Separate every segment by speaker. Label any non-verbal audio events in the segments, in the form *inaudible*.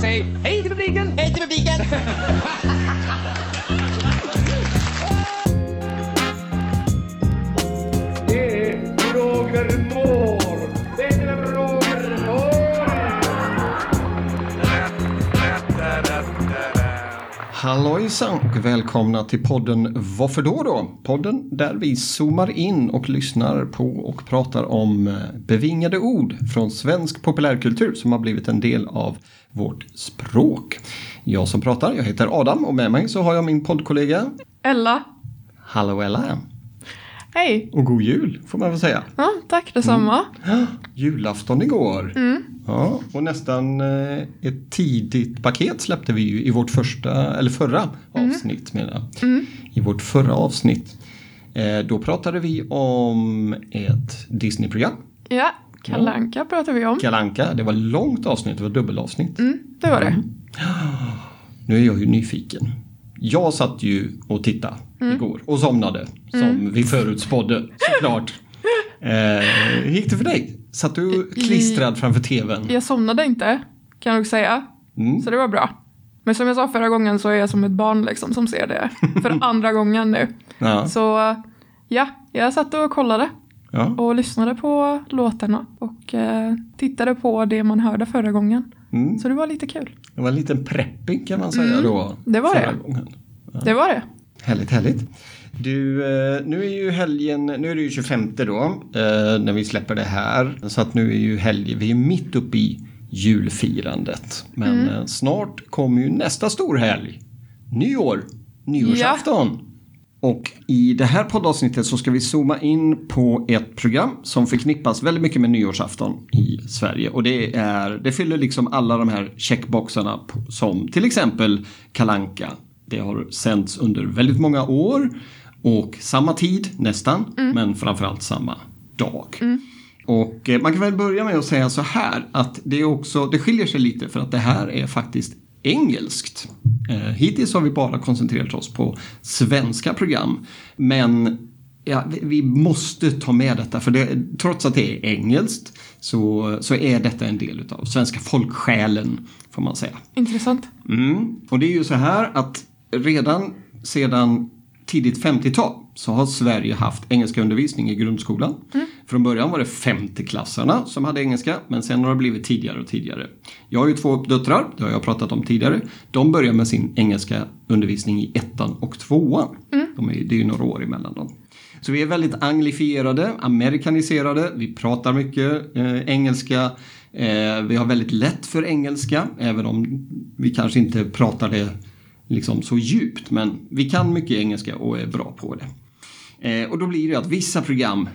Speaker 1: Säg hej till publiken!
Speaker 2: Hej till publiken! *laughs*
Speaker 3: Hallojsan och välkomna till podden Varför då då? Podden där vi zoomar in och lyssnar på och pratar om eh, bevingade ord från svensk populärkultur som har blivit en del av vårt språk. Jag som pratar, jag heter Adam och med mig så har jag min poddkollega
Speaker 4: Ella.
Speaker 3: Hallå Ella!
Speaker 4: Hej.
Speaker 3: Och god jul får man väl säga.
Speaker 4: Ja, tack detsamma.
Speaker 3: Julafton igår. Ja, och nästan eh, ett tidigt paket släppte vi ju i vårt första, eller förra avsnitt menar jag. I vårt förra avsnitt. Eh, då pratade vi om ett Disney-program.
Speaker 4: Ja, Kalle Anka pratar vi om.
Speaker 3: Kalanka. Det var långt avsnitt, det var dubbelavsnitt.
Speaker 4: Mm, det var det.
Speaker 3: Nu är jag ju nyfiken. Jag satt ju och tittade igår och somnade som vi förutspådde såklart. *laughs* Eh, gick det för dig? Satt du klistrad framför tvn?
Speaker 4: Jag somnade inte, kan jag nog säga.
Speaker 3: Mm.
Speaker 4: Så det var bra. Men som jag sa förra gången så är jag som ett barn liksom som ser det *laughs* för andra gången nu.
Speaker 3: Ja.
Speaker 4: Så ja, jag satt och kollade
Speaker 3: ja.
Speaker 4: och lyssnade på låtarna och eh, tittade på det man hörde förra gången.
Speaker 3: Mm.
Speaker 4: Så det var lite kul.
Speaker 3: Det var en liten prepping kan man säga då.
Speaker 4: Mm, det var det.
Speaker 3: Gången.
Speaker 4: Det var det.
Speaker 3: Härligt, härligt. Du, eh, nu är ju helgen, nu är det ju 25 då, eh, när vi släpper det här. Så att nu är ju helgen, vi är mitt uppe i julfirandet. Men
Speaker 4: Mm.
Speaker 3: eh, snart kommer ju nästa storhelg. Nyår, nyårsafton. Och i det här poddavsnittet så ska vi zooma in på ett program som förknippas väldigt mycket med nyårsafton i Sverige. Och det, är, det fyller liksom alla de här checkboxarna som till exempel Kalanka. Det har sänds under väldigt många år och samma tid nästan, men framförallt samma dag. Och eh, man kan väl börja med att säga så här att det, är också, det skiljer sig lite för att det här är faktiskt engelskt. Eh, hittills har vi bara koncentrerat oss på svenska program. Men ja, vi- måste ta med detta för det, trots att det är engelskt så, så är detta en del av svenska folksjälen får man säga.
Speaker 4: Intressant.
Speaker 3: Mm. Och det är ju så här att redan sedan tidigt 50-tal så har Sverige haft engelska undervisning i grundskolan. Från början var det femteklassarna som hade engelska men sen har det blivit tidigare och tidigare. Jag har ju två döttrar, det har jag pratat om tidigare. De börjar med sin engelska undervisning i ettan och tvåan. De är, det är ju några år emellan dem. Så vi är väldigt anglifierade, amerikaniserade, vi pratar mycket eh, engelska. Eh, vi har väldigt lätt för engelska, även om vi kanske inte pratar det liksom så djupt. Men vi kan mycket engelska och är bra på det. Eh, och då blir det att vissa program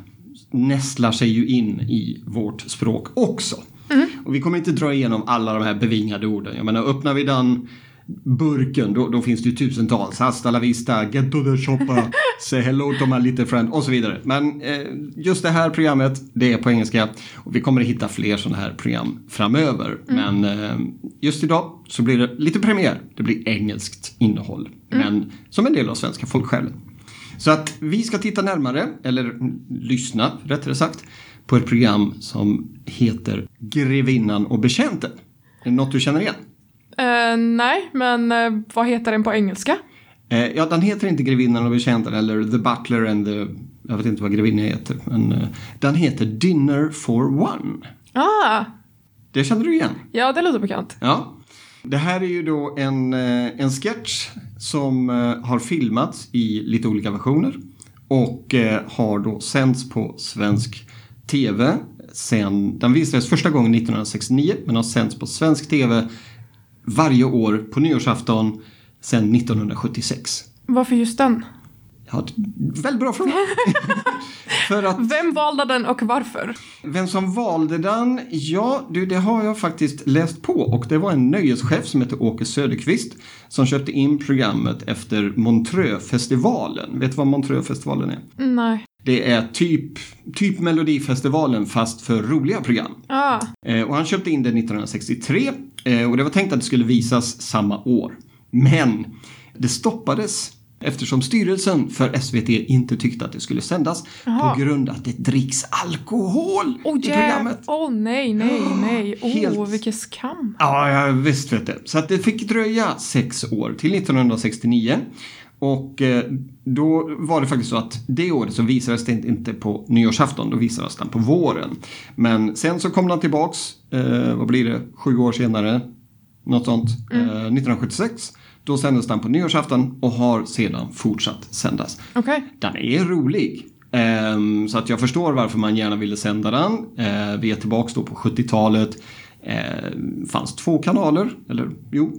Speaker 3: nästlar sig ju in i vårt språk också. Och vi kommer inte dra igenom alla de här bevingade orden. Jag menar, öppnar vi den burken, då, då finns det ju tusentals. Hasta la vista, get to the shoppa, *laughs* say hello to my little friend och så vidare. Men eh, just det här programmet, det är på engelska. Och vi kommer att hitta fler sådana här program framöver. Men eh, just idag så blir det lite premiär. Det blir engelskt innehåll. Men som en del av svenska folksjälen. Så att vi ska titta närmare, eller mm, lyssna rättare sagt, på ett program som heter Grevinnan och betjänten. Är det något du känner igen?
Speaker 4: Eh, nej, men eh, vad heter den på engelska?
Speaker 3: Eh, ja, den heter inte Grevinnan och betjänten eller The Butler and the... Jag vet inte vad grevinnan heter. Men den heter Dinner for One.
Speaker 4: Ah,
Speaker 3: Det känner du igen?
Speaker 4: ja det låter bekant.
Speaker 3: Ja. Det här är ju då en, en sketch som har filmats i lite olika versioner och har då sänds på svensk tv sen, den visades första gången 1969 men har sänds på svensk tv varje år på nyårsafton sedan 1976.
Speaker 4: Varför just den?
Speaker 3: Ja, väldigt bra fråga. *laughs* För att
Speaker 4: Vem valde den och varför?
Speaker 3: vem som valde den? Ja, du, det har jag faktiskt läst på och det var en nöjeschef som heter Åke Söderqvist som köpte in programmet efter Montreux-festivalen. Vet du vad Montreux-festivalen är?
Speaker 4: Nej.
Speaker 3: Det är typ, typ Melodifestivalen fast för roliga program.
Speaker 4: Ah,
Speaker 3: Eh, och han köpte in det 1963 eh, och det var tänkt att det skulle visas samma år. Men det stoppades Eftersom styrelsen för SVT inte tyckte att det skulle sändas
Speaker 4: Jaha.
Speaker 3: på grund av att det dricks alkohol
Speaker 4: Åh
Speaker 3: i programmet.
Speaker 4: oh, nej, nej, nej. Åh,
Speaker 3: Helt-
Speaker 4: vilken skam.
Speaker 3: Ja, ja, visst vet du. Så att det fick dröja sex år till 1969. Och eh, då var det faktiskt så att det året så visades det inte på nyårsafton, då visades den på våren. Men sen så kom den tillbaks, eh, vad blir det, sju år senare, något sånt, eh, 1976. Då sändes den på nyårsafton och har sedan fortsatt sändas.
Speaker 4: Okej.
Speaker 3: Den är rolig. Ehm, så att jag förstår varför man gärna ville sända den. Eh, vi är tillbaks då på 70-talet. Eh, fanns två kanaler, eller jo,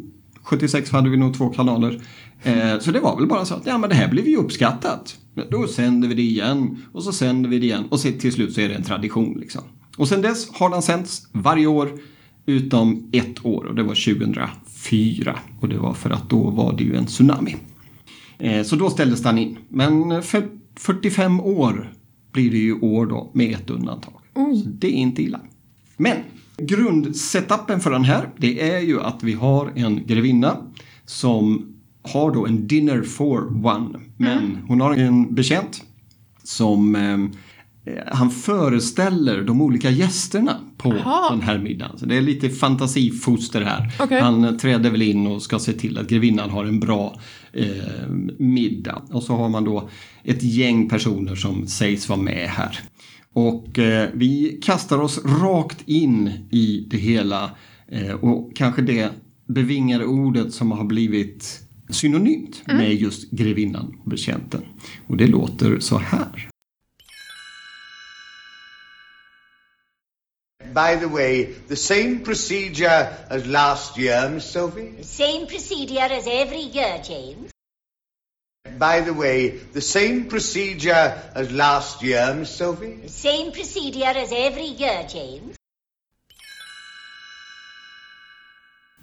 Speaker 3: 76 hade vi nog två kanaler. Eh, så det var väl bara så att ja men det här blev ju uppskattat. Då sänder vi det igen och så sänder vi det igen och så till slut så är det en tradition liksom. Och sen dess har den sänts varje år utom ett år och det var 2004 och det var för att då var det ju en tsunami. Eh, Så då ställdes den in. Men för 45 år blir det ju år då med ett undantag. Så det är inte illa. Men grundsetupen för den här det är ju att vi har en grevinna som har då en dinner for one. Men hon har en betjänt som eh, han föreställer de olika gästerna på
Speaker 4: Jaha.
Speaker 3: den här middagen. Så det är lite fantasifoster här.
Speaker 4: Okej.
Speaker 3: Han träder väl in och ska se till att grevinnan har en bra eh, middag. Och så har man då ett gäng personer som sägs vara med här. Och eh, vi kastar oss rakt in i det hela eh, och kanske det bevingade ordet som har blivit synonymt med just grevinnan och betjänten. Och det låter så här.
Speaker 2: By the way, the same procedure as last year, Miss Sophie?
Speaker 5: Same procedure as every year, James.
Speaker 2: By the way, the same procedure as last year, Miss Sophie?
Speaker 5: Same procedure as every year, James.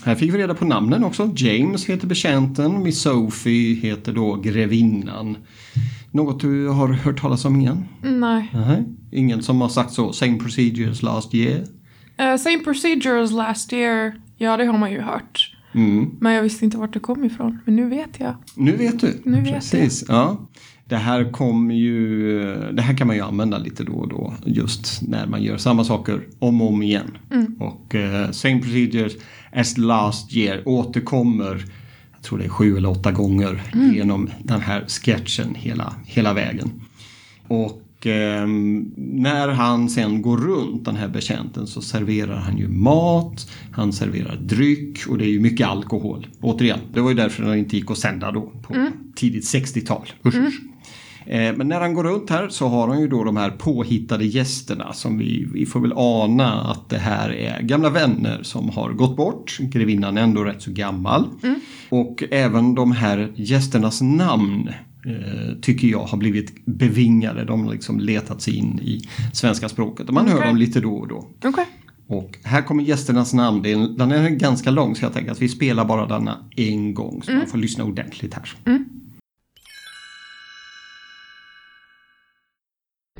Speaker 3: Här fick vi reda på namnen också. James heter betjänten, Miss Sophie heter då grevinnan. Något du har hört talas om igen?
Speaker 4: Nej.
Speaker 3: Nej. Ingen som har sagt så, same procedures last year?
Speaker 4: Eh, same procedures last year. Ja, det har man ju hört.
Speaker 3: Mm.
Speaker 4: Men jag visste inte vart det kom ifrån. Men nu vet jag.
Speaker 3: Nu vet du.
Speaker 4: Nu vet
Speaker 3: Precis. Ja. Det här kommer ju, det här kan man ju använda lite då och då just när man gör samma saker om och om igen. Och eh, same procedures as last year återkommer, jag tror det är sju eller åtta gånger genom den här sketchen hela, hela vägen. Och ehm, när han sen går runt den här betjänten så serverar han ju mat, han serverar dryck och det är ju mycket alkohol. Återigen, det var ju därför den inte gick att sända då på tidigt 60-tal. Usch, usch. Eh, Men när han går runt här så har han ju då de här påhittade gästerna som vi, vi får väl ana att det här är gamla vänner som har gått bort. Grevinnan är ändå rätt så gammal. Och även de här gästernas namn eh, tycker jag har blivit bevingade. De har liksom letat sig in i svenska språket och man hör
Speaker 4: Okej.
Speaker 3: dem lite då och då.
Speaker 4: Okej.
Speaker 3: Och här kommer gästernas namn. Den är ganska lång så jag tänker att vi spelar bara denna en gång så man får lyssna ordentligt här.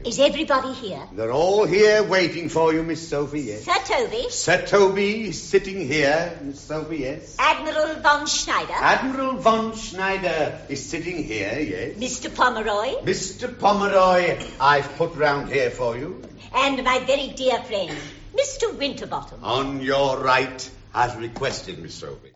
Speaker 5: Is everybody here?
Speaker 2: They're all here waiting for you, Miss Sophie, yes.
Speaker 5: Sir Toby,
Speaker 2: Sir Toby is sitting here, Miss Sophie, yes.
Speaker 5: Admiral von Schneider,
Speaker 2: Admiral von Schneider is sitting here, yes.
Speaker 5: Mr. Pomeroy,
Speaker 2: Mr. Pomeroy, I've put round here for you.
Speaker 5: and my very dear friend, Mr. Winterbottom.
Speaker 2: On your right, as requested, Miss Sophie.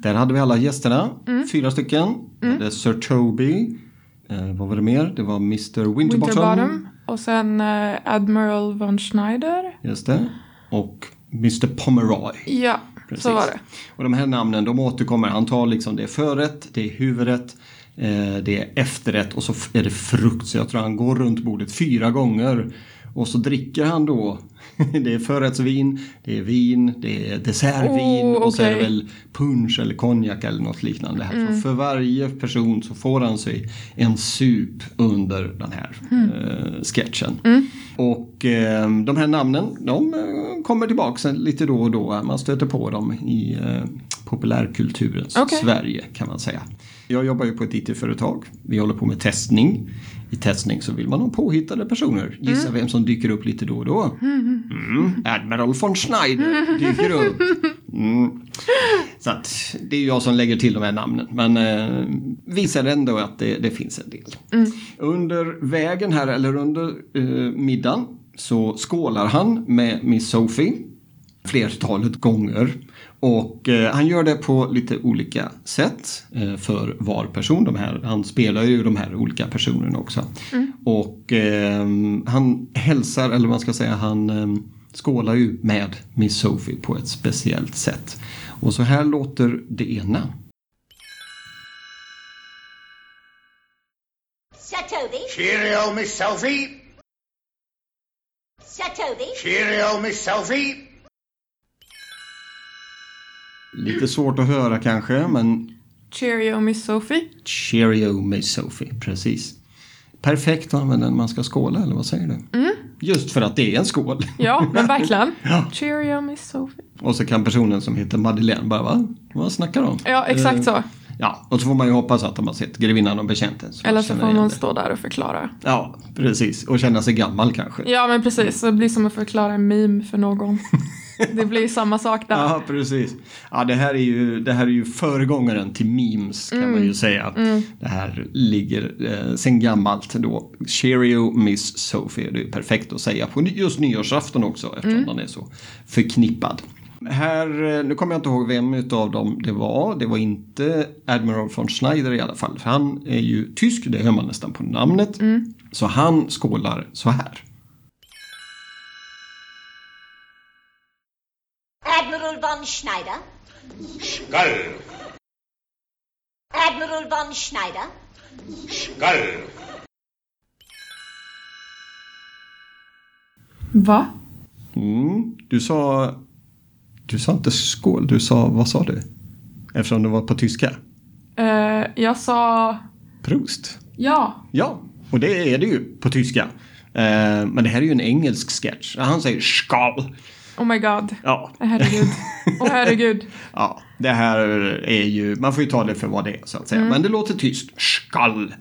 Speaker 3: Där hade vi alla gästerna, mm. fyra stycken. Mm. Det är Sir Toby. Eh, vad var det mer? Det var Mr Winterbottom.
Speaker 4: Winterbottom. Och sen eh, Admiral von Schneider.
Speaker 3: Just det. Och Mr Pomeroy.
Speaker 4: Ja,
Speaker 3: Precis.
Speaker 4: så var det.
Speaker 3: Och de här namnen de återkommer. Han tar liksom det är förrätt, det är huvudrätt, eh, det är efterrätt och så är det frukt. Så jag tror han går runt bordet fyra gånger. Och så dricker han då. Det är förrättsvin, det är vin, det är dessertvin
Speaker 4: Oh,
Speaker 3: och så är det väl punch eller konjak eller något liknande. Här. Så för varje person så får han sig en sup under den här eh, sketchen. Och eh, de här namnen de eh, kommer tillbaka lite då och då. Man stöter på dem i eh, populärkulturens
Speaker 4: Okej.
Speaker 3: Sverige kan man säga. Jag jobbar ju på ett IT-företag. Vi håller på med testning. I testning så vill man ha påhittade personer. Gissa vem som dyker upp lite då och då? Mm. Admiral von Schneider dyker upp. Mm. Så att det är jag som lägger till de här namnen. Men eh, visar ändå att det, det finns en del. Under vägen här, eller under eh, middagen, så skålar han med Miss Sophie flertalet gånger. Och eh, han gör det på lite olika sätt eh, för var person. De här, han spelar ju de här olika personerna också. Och eh, han hälsar, eller man ska säga, han eh, skålar ju med Miss Sophie på ett speciellt sätt. Och så här låter det ena.
Speaker 5: Sir Toby,
Speaker 2: Cheerio, Miss Sophie.
Speaker 5: Sir Toby,
Speaker 2: Cheerio, Miss Sophie.
Speaker 3: Lite svårt att höra kanske, men
Speaker 4: Cheerio Miss Sophie.
Speaker 3: Cheerio Miss Sophie, precis. Perfekt att använda när man ska skåla, eller vad säger du? Just för att det är en skål.
Speaker 4: Ja, men verkligen. *laughs*
Speaker 3: Ja.
Speaker 4: Cheerio Miss Sophie.
Speaker 3: Och så kan personen som heter Madeleine bara, va? Vad snackar de om?
Speaker 4: Ja, exakt
Speaker 3: Eh,
Speaker 4: så.
Speaker 3: Ja, och så får man ju hoppas att de har sett Grevinnan och betjänten. så
Speaker 4: Eller så får man stå där och förklara.
Speaker 3: Ja, precis. Och känna sig gammal kanske.
Speaker 4: Ja, men precis. Det blir som att förklara en meme för någon. *laughs* Det blir samma sak där.
Speaker 3: Ja, precis. Ja, det här är ju, det här är ju föregångaren till memes kan man ju säga. Det här ligger eh, sen gammalt då. Cheerio Miss Sophie. Det är perfekt att säga på just nyårsafton också eftersom den är så förknippad. Här, eh, nu kommer jag inte ihåg vem utav dem det var. Det var inte Admiral von Schneider i alla fall. För han är ju tysk, det hör man nästan på namnet. Så han skålar så här.
Speaker 5: Schneider,
Speaker 2: Skull.
Speaker 5: Admiral von Schneider,
Speaker 2: Skull.
Speaker 4: Va?
Speaker 3: Mm, du sa... Du sa inte skål, du sa... Vad sa du? Eftersom det var på tyska.
Speaker 4: Eh, jag sa
Speaker 3: Prost.
Speaker 4: ja.
Speaker 3: Ja, och det är det ju på tyska. Eh, men det här är ju en engelsk sketch. Han säger skål.
Speaker 4: Oh my god.
Speaker 3: Ja.
Speaker 4: Herregud. Åh herregud. *laughs*
Speaker 3: ja, det här är ju... Man får ju ta det för vad det är så att säga. Men det låter tyst. Skål.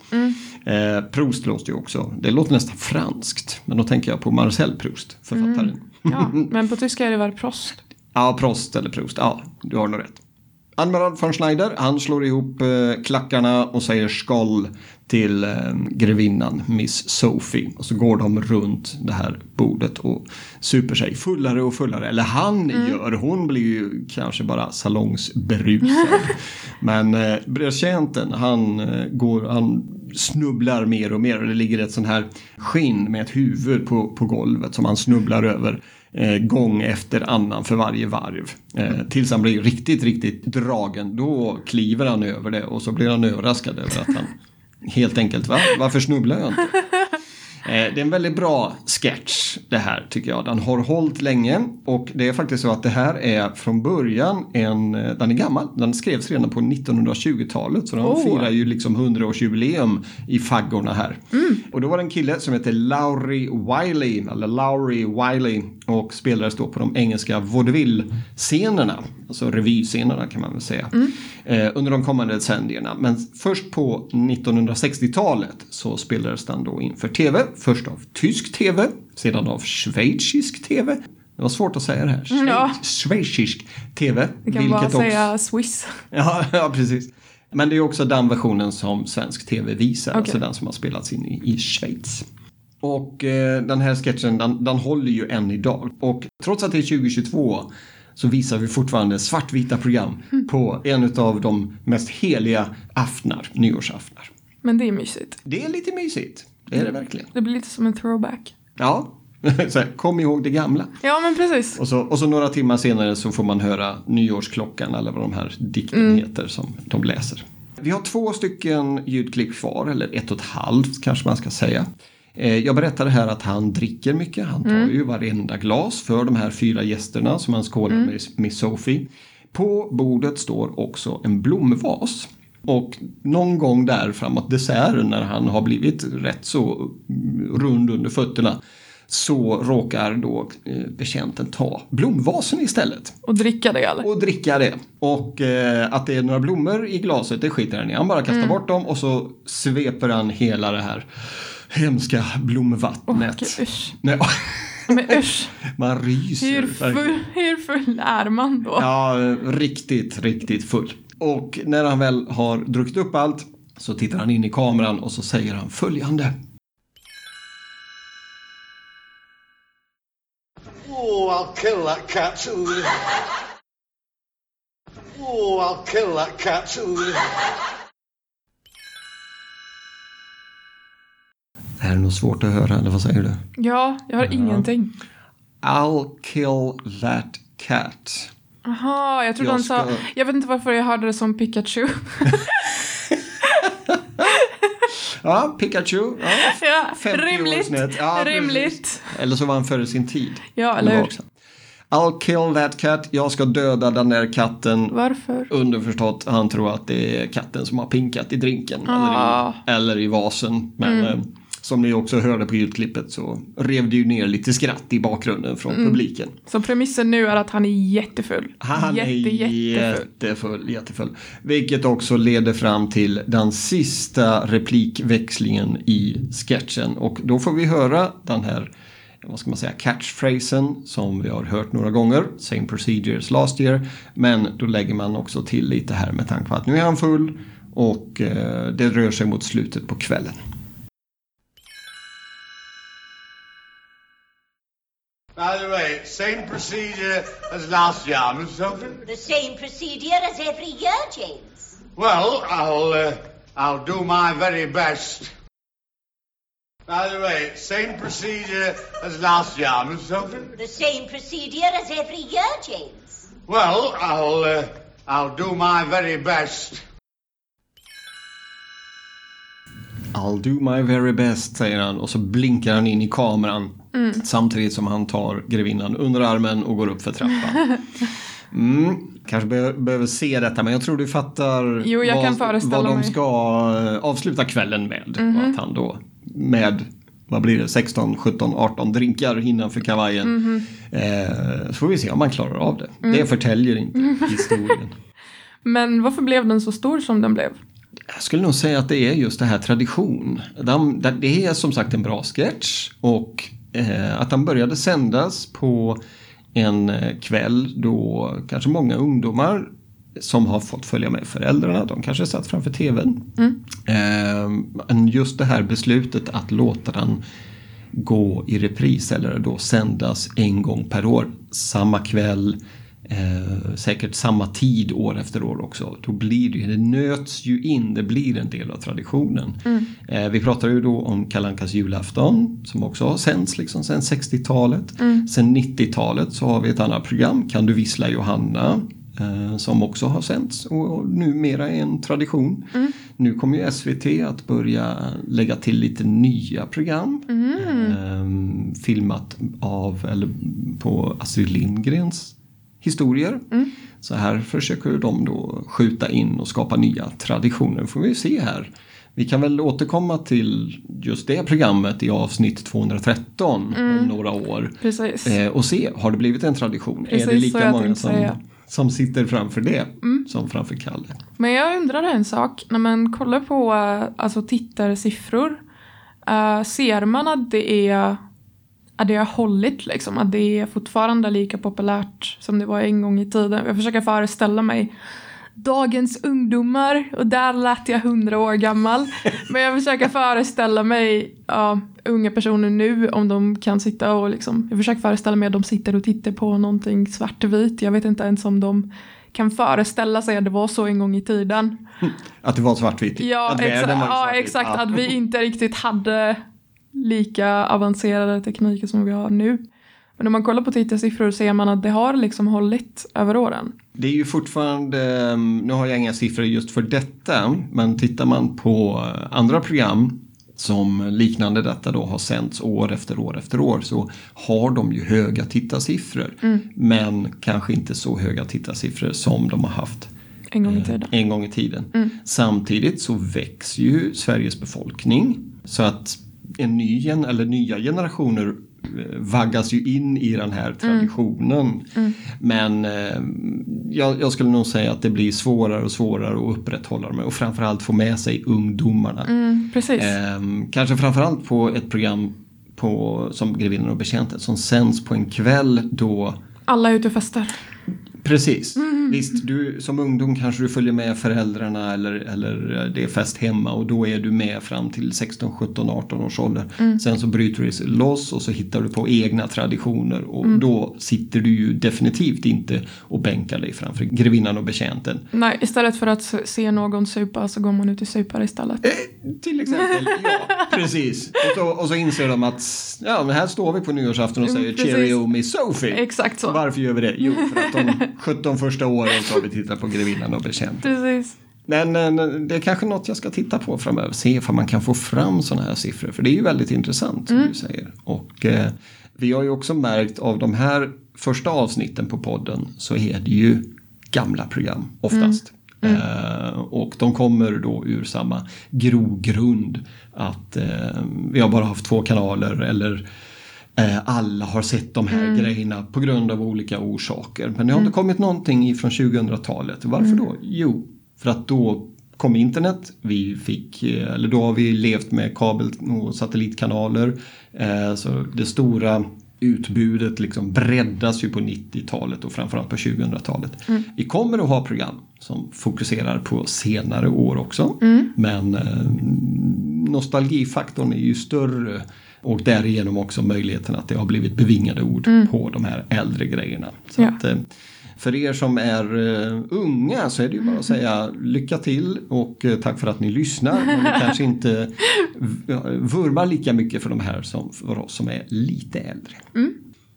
Speaker 3: Eh, Proust låter ju också... Det låter nästan franskt. Men då tänker jag på Marcel Proust, författaren.
Speaker 4: Ja, *laughs* men på tyska är det väl prost?
Speaker 3: Ja, Prost eller Proust. Ja, du har nog rätt. Admiral von Schneider, han slår ihop eh, klackarna och säger skål till eh, grevinnan Miss Sophie. Och så går de runt det här bordet och super sig fullare och fullare. Eller han gör, hon blir ju kanske bara salongsberusad. *laughs* Men eh, betjänten, han, eh, går, han snubblar mer och mer. Och det ligger ett sån här skinn med ett huvud på, på golvet som han snubblar över eh, gång efter annan för varje varv. Eh, tills han blir riktigt, riktigt dragen. Då kliver han över det och så blir han överraskad över att han helt enkelt, va? Varför snubblar jag inte? Eh, Det är en väldigt bra sketch det här tycker jag. Den har hållit länge och det är faktiskt så att det här är från början en, eh, den är gammal. Den skrevs redan på 1920-talet så de
Speaker 4: Oh.
Speaker 3: firar ju liksom 100-årsjubileum i faggorna här. Och då var det en kille som heter Lowry Wiley, eller Lowry Wiley och spelades då på de engelska vaudeville-scenerna, alltså revyscenerna kan man väl säga, eh, under de kommande decennierna. Men först på 1960-talet så spelades den då inför tv, först av tysk tv, sedan av schweizisk tv. Det var svårt att säga det här. Schweiz,
Speaker 4: Ja.
Speaker 3: Schweizisk tv.
Speaker 4: Vi kan bara säga Swiss. *laughs*
Speaker 3: Ja, ja, precis. Men det är också den versionen som svensk tv visar,
Speaker 4: Okej.
Speaker 3: alltså den som har spelats in i, i Schweiz. Och eh, den här sketchen den, den håller ju än idag. Och trots att det är 2022 så visar vi fortfarande svartvita program på en av de mest heliga aftnar, nyårsaftnar.
Speaker 4: Men det är mysigt.
Speaker 3: Det är lite mysigt, det är det verkligen.
Speaker 4: Det blir lite som en throwback.
Speaker 3: Ja, *laughs* så här, kom ihåg det gamla.
Speaker 4: Ja, men precis.
Speaker 3: Och så, och så några timmar senare så får man höra nyårsklockan eller vad de här dikten heter som de läser. Vi har två stycken ljudklipp kvar, eller ett och ett halvt kanske man ska säga. Eh, Jag berättade här att han dricker mycket. Han tar ju varenda glas för de här fyra gästerna som han skålar med Miss Sophie. På bordet står också en blomvas. Och någon gång där framåt desserten när han har blivit rätt så mm, rund under fötterna så råkar då eh, betjänten ta blomvasen istället
Speaker 4: Och dricka det eller?
Speaker 3: och dricka det. Och eh, att det är några blommor i glaset, det skiter han i. Han bara kastar bort dem och så sveper han hela det här hemska blomvattnet.
Speaker 4: Gud, usch.
Speaker 3: Nej,
Speaker 4: Men usch, *laughs*
Speaker 3: Man ryser.
Speaker 4: hur full, hur full är man då?
Speaker 3: Ja, riktigt, riktigt full. Och när han väl har druckit upp allt så tittar han in i kameran och så säger han följande.
Speaker 2: Oh, I'll kill that cat. Oh, I'll kill that cat.
Speaker 3: Det är nog svårt att höra, eller vad säger du?
Speaker 4: Ja, jag har ingenting.
Speaker 3: I'll kill that cat.
Speaker 4: Jaha, jag trodde
Speaker 3: Jag
Speaker 4: han sa...
Speaker 3: ska-
Speaker 4: Jag vet inte varför jag hörde det som Pikachu. *laughs*
Speaker 3: Ja, Pikachu. Ja, *laughs*
Speaker 4: ja,
Speaker 3: 50 år
Speaker 4: rimligt.
Speaker 3: Ja,
Speaker 4: rimligt.
Speaker 3: Eller så var han före sin tid.
Speaker 4: Ja, eller
Speaker 3: Det
Speaker 4: hur?
Speaker 3: I'll kill that cat. Jag ska döda den där katten.
Speaker 4: Varför?
Speaker 3: Underförstått, han tror att det är katten som har pinkat i drinken.
Speaker 4: Ah.
Speaker 3: Eller, i, eller i vasen. Men
Speaker 4: Mm.
Speaker 3: Som ni också hörde på ljudklippet så rev det ju ner lite skratt i bakgrunden från
Speaker 4: Mm.
Speaker 3: publiken.
Speaker 4: Så premissen nu är att han är jättefull.
Speaker 3: Han
Speaker 4: Jätte,
Speaker 3: är
Speaker 4: jättefull.
Speaker 3: jättefull, jättefull. Vilket också leder fram till den sista replikväxlingen i sketchen. Och då får vi höra den här, vad ska man säga, catchphrasen som vi har hört några gånger. Same procedures last year. Men då lägger man också till lite här med tanke på att nu är han full och eh, det rör sig mot slutet på kvällen.
Speaker 2: By same procedure as last year, Miss Sophie?
Speaker 5: The same procedure as every year, James.
Speaker 2: Well, I'll, uh, I'll do my very best. By the way, same procedure as last year, Miss Sophie?
Speaker 5: The same procedure as every year, James.
Speaker 2: Well, I'll, uh, I'll do my very best.
Speaker 3: I'll do my very best, säger han och så blinkar han in i kameran samtidigt som han tar grevinnan under armen och går upp för trappan. *laughs* Mm, kanske be- behöver se detta men jag tror du fattar
Speaker 4: Jo,
Speaker 3: vad, vad de ska eh, avsluta kvällen med. Och att han då med vad blir det, 16, 17, 18 drinkar innanför kavajen. Eh, så får vi se om man klarar av det. Det förtäljer inte *laughs* historien.
Speaker 4: Men varför blev den så stor som den blev?
Speaker 3: Jag skulle nog säga att det är just det här tradition. De, det är som sagt en bra sketch och eh, att den började sändas på en eh, kväll då kanske många ungdomar som har fått följa med föräldrarna, de kanske satt framför tvn. Eh, men just det här beslutet att låta den gå i repris eller då sändas en gång per år, samma kväll, eh, säkert samma tid år efter år också. Då blir det det nöts ju in, det blir en del av traditionen. Eh, vi pratar ju då om Kalankas julafton som också har sänds liksom sedan 60-talet. Sen 90-talet så har vi ett annat program, Kan du vissla Johanna? eh, Som också har sänts och numera är en tradition. Nu kommer ju SVT att börja lägga till lite nya program. Eh, filmat av, eller på Astrid Lindgrens historier. Så här försöker de då skjuta in och skapa nya traditioner. får vi se här. Vi kan väl återkomma till just det programmet i avsnitt 213 om några år. Eh, och se, har det blivit en tradition?
Speaker 4: Precis
Speaker 3: är det lika många som,
Speaker 4: säga. Mm.
Speaker 3: som sitter framför det som framför Kalle?
Speaker 4: Men jag undrar en sak. När man kollar på eh, alltså, tittarsiffror. eh, ser man att det är det har hållit liksom? Att det är fortfarande lika populärt som det var en gång i tiden? Jag försöker föreställa mig dagens ungdomar och där lät jag hundra år gammal. *laughs* Men jag försöker föreställa mig ja, unga personer nu om de kan sitta och liksom, jag försöker föreställa mig att de sitter och tittar på någonting svartvitt. Jag vet inte ens om de kan föreställa sig att det var så en gång i tiden.
Speaker 3: Att det var svartvitt?
Speaker 4: Ja,
Speaker 3: att var
Speaker 4: ja
Speaker 3: svartvit.
Speaker 4: exakt. Att vi inte riktigt hade lika avancerade tekniker som vi har nu. Men om man kollar på tittarsiffror ser man att det har liksom hållit över åren.
Speaker 3: Det är ju fortfarande, ehm, nu har jag inga siffror just för detta, men tittar man på eh, andra program som liknande detta då har sänts år efter år efter år så har de ju höga tittarsiffror. Men kanske inte så höga tittarsiffror som de har haft
Speaker 4: En gång i
Speaker 3: eh,
Speaker 4: tiden.
Speaker 3: en gång i tiden. Samtidigt så växer ju Sveriges befolkning så att en ny gen, eller nya generationer eh, vaggas ju in i den här traditionen. Men eh, jag, jag skulle nog säga att det blir svårare och svårare att upprätthålla dem och framförallt få med sig ungdomarna.
Speaker 4: Mm, precis.
Speaker 3: Ehm, kanske framförallt på ett program på, som Grevinnan och betjänten som sänds på en kväll då
Speaker 4: Alla är ute och festar.
Speaker 3: Precis. Visst, du, som ungdom kanske du följer med föräldrarna eller, eller det är fest hemma och då är du med fram till 16, 17, 18 års ålder. Sen så bryter du sig loss och så hittar du på egna traditioner och då sitter du ju definitivt inte och bänkar dig framför grevinnan och betjänten.
Speaker 4: Nej, istället för att se någon supa så går man ut i supar istället.
Speaker 3: Eh, till exempel, ja *laughs* precis. Och så, och så inser de att ja, men här står vi på nyårsafton och
Speaker 4: Mm,
Speaker 3: säger
Speaker 4: precis.
Speaker 3: Cheerio Miss Sophie.
Speaker 4: Exakt så.
Speaker 3: Varför gör vi det? Jo, för att de *laughs* 17 första åren så har vi tittat på grevinnan och betjänten.
Speaker 4: Precis.
Speaker 3: Men det är kanske något jag ska titta på framöver. Se om man kan få fram sådana här siffror. För det är ju väldigt intressant som du säger. Och eh, vi har ju också märkt av de här första avsnitten på podden så är det ju gamla program oftast. Eh, och de kommer då ur samma grogrund. Att eh, vi har bara haft två kanaler eller alla har sett de här grejerna på grund av olika orsaker. Men det har inte kommit någonting ifrån 2000-talet. Varför då? Jo, för att då kom internet. Vi fick, eh, eller då har vi levt med kabel och satellitkanaler. Eh, Så det stora utbudet liksom breddas ju på 90-talet och framförallt på 2000-talet. Vi kommer att ha program som fokuserar på senare år också. Men eh, nostalgifaktorn är ju större och därigenom också möjligheten att det har blivit bevingade ord på de här äldre grejerna. Så
Speaker 4: Ja.
Speaker 3: att, eh, för er som är eh, unga så är det ju bara att säga lycka till och eh, tack för att ni lyssnar. Men ni kanske inte vurmar lika mycket för de här som för oss som är lite äldre.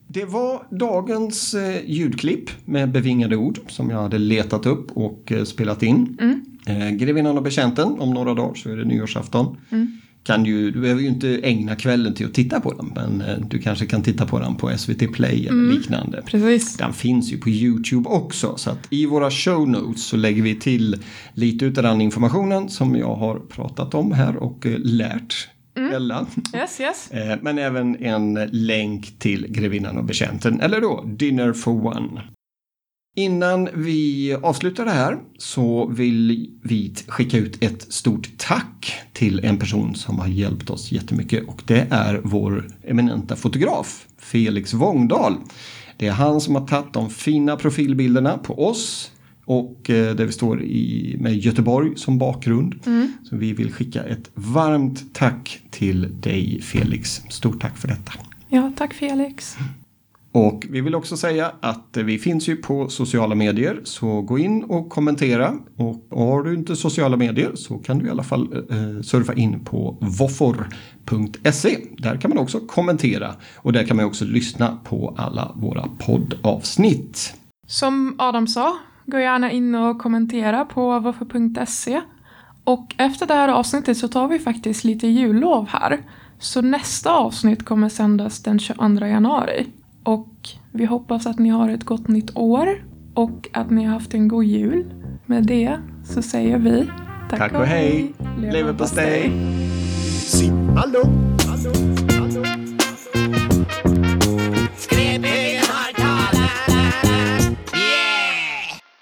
Speaker 3: Det var dagens ljudklipp med bevingade ord som jag hade letat upp och spelat in. Eh, Grevinnan och betjänten, om några dagar så är det nyårsafton. Kan ju, du behöver ju inte ägna kvällen till att titta på den men eh, du kanske kan titta på den på SVT Play eller liknande.
Speaker 4: Precis.
Speaker 3: Den finns ju på Youtube också så att i våra show notes så lägger vi till lite utav den informationen som jag har pratat om här och eh, lärt Ella.
Speaker 4: Yes, yes. *laughs*
Speaker 3: Eh, Men även en länk till Grevinnan och betjänten, eller då Dinner for One. Innan vi avslutar det här så vill vi skicka ut ett stort tack till en person som har hjälpt oss jättemycket och det är vår eminenta fotograf Felix Wångdal. Det är han som har tagit de fina profilbilderna på oss och eh, där vi står i, med Göteborg som bakgrund. Så vi vill skicka ett varmt tack till dig Felix. Stort tack för detta.
Speaker 4: Ja, tack Felix.
Speaker 3: Och vi vill också säga att vi finns ju på sociala medier så gå in och kommentera. Och har du inte sociala medier så kan du i alla fall eh, surfa in på voffor.se. Där kan man också kommentera och där kan man också lyssna på alla våra poddavsnitt.
Speaker 4: Som Adam sa, gå gärna in och kommentera på voffor.se. Och efter det här avsnittet så tar vi faktiskt lite jullov här. Så nästa avsnitt kommer sändas den 22 januari. Och vi hoppas att ni har ett gott nytt år och att ni har haft en god jul. Med det så säger vi tack,
Speaker 3: Tack och hej! Leverpastej!
Speaker 6: Simma lugnt.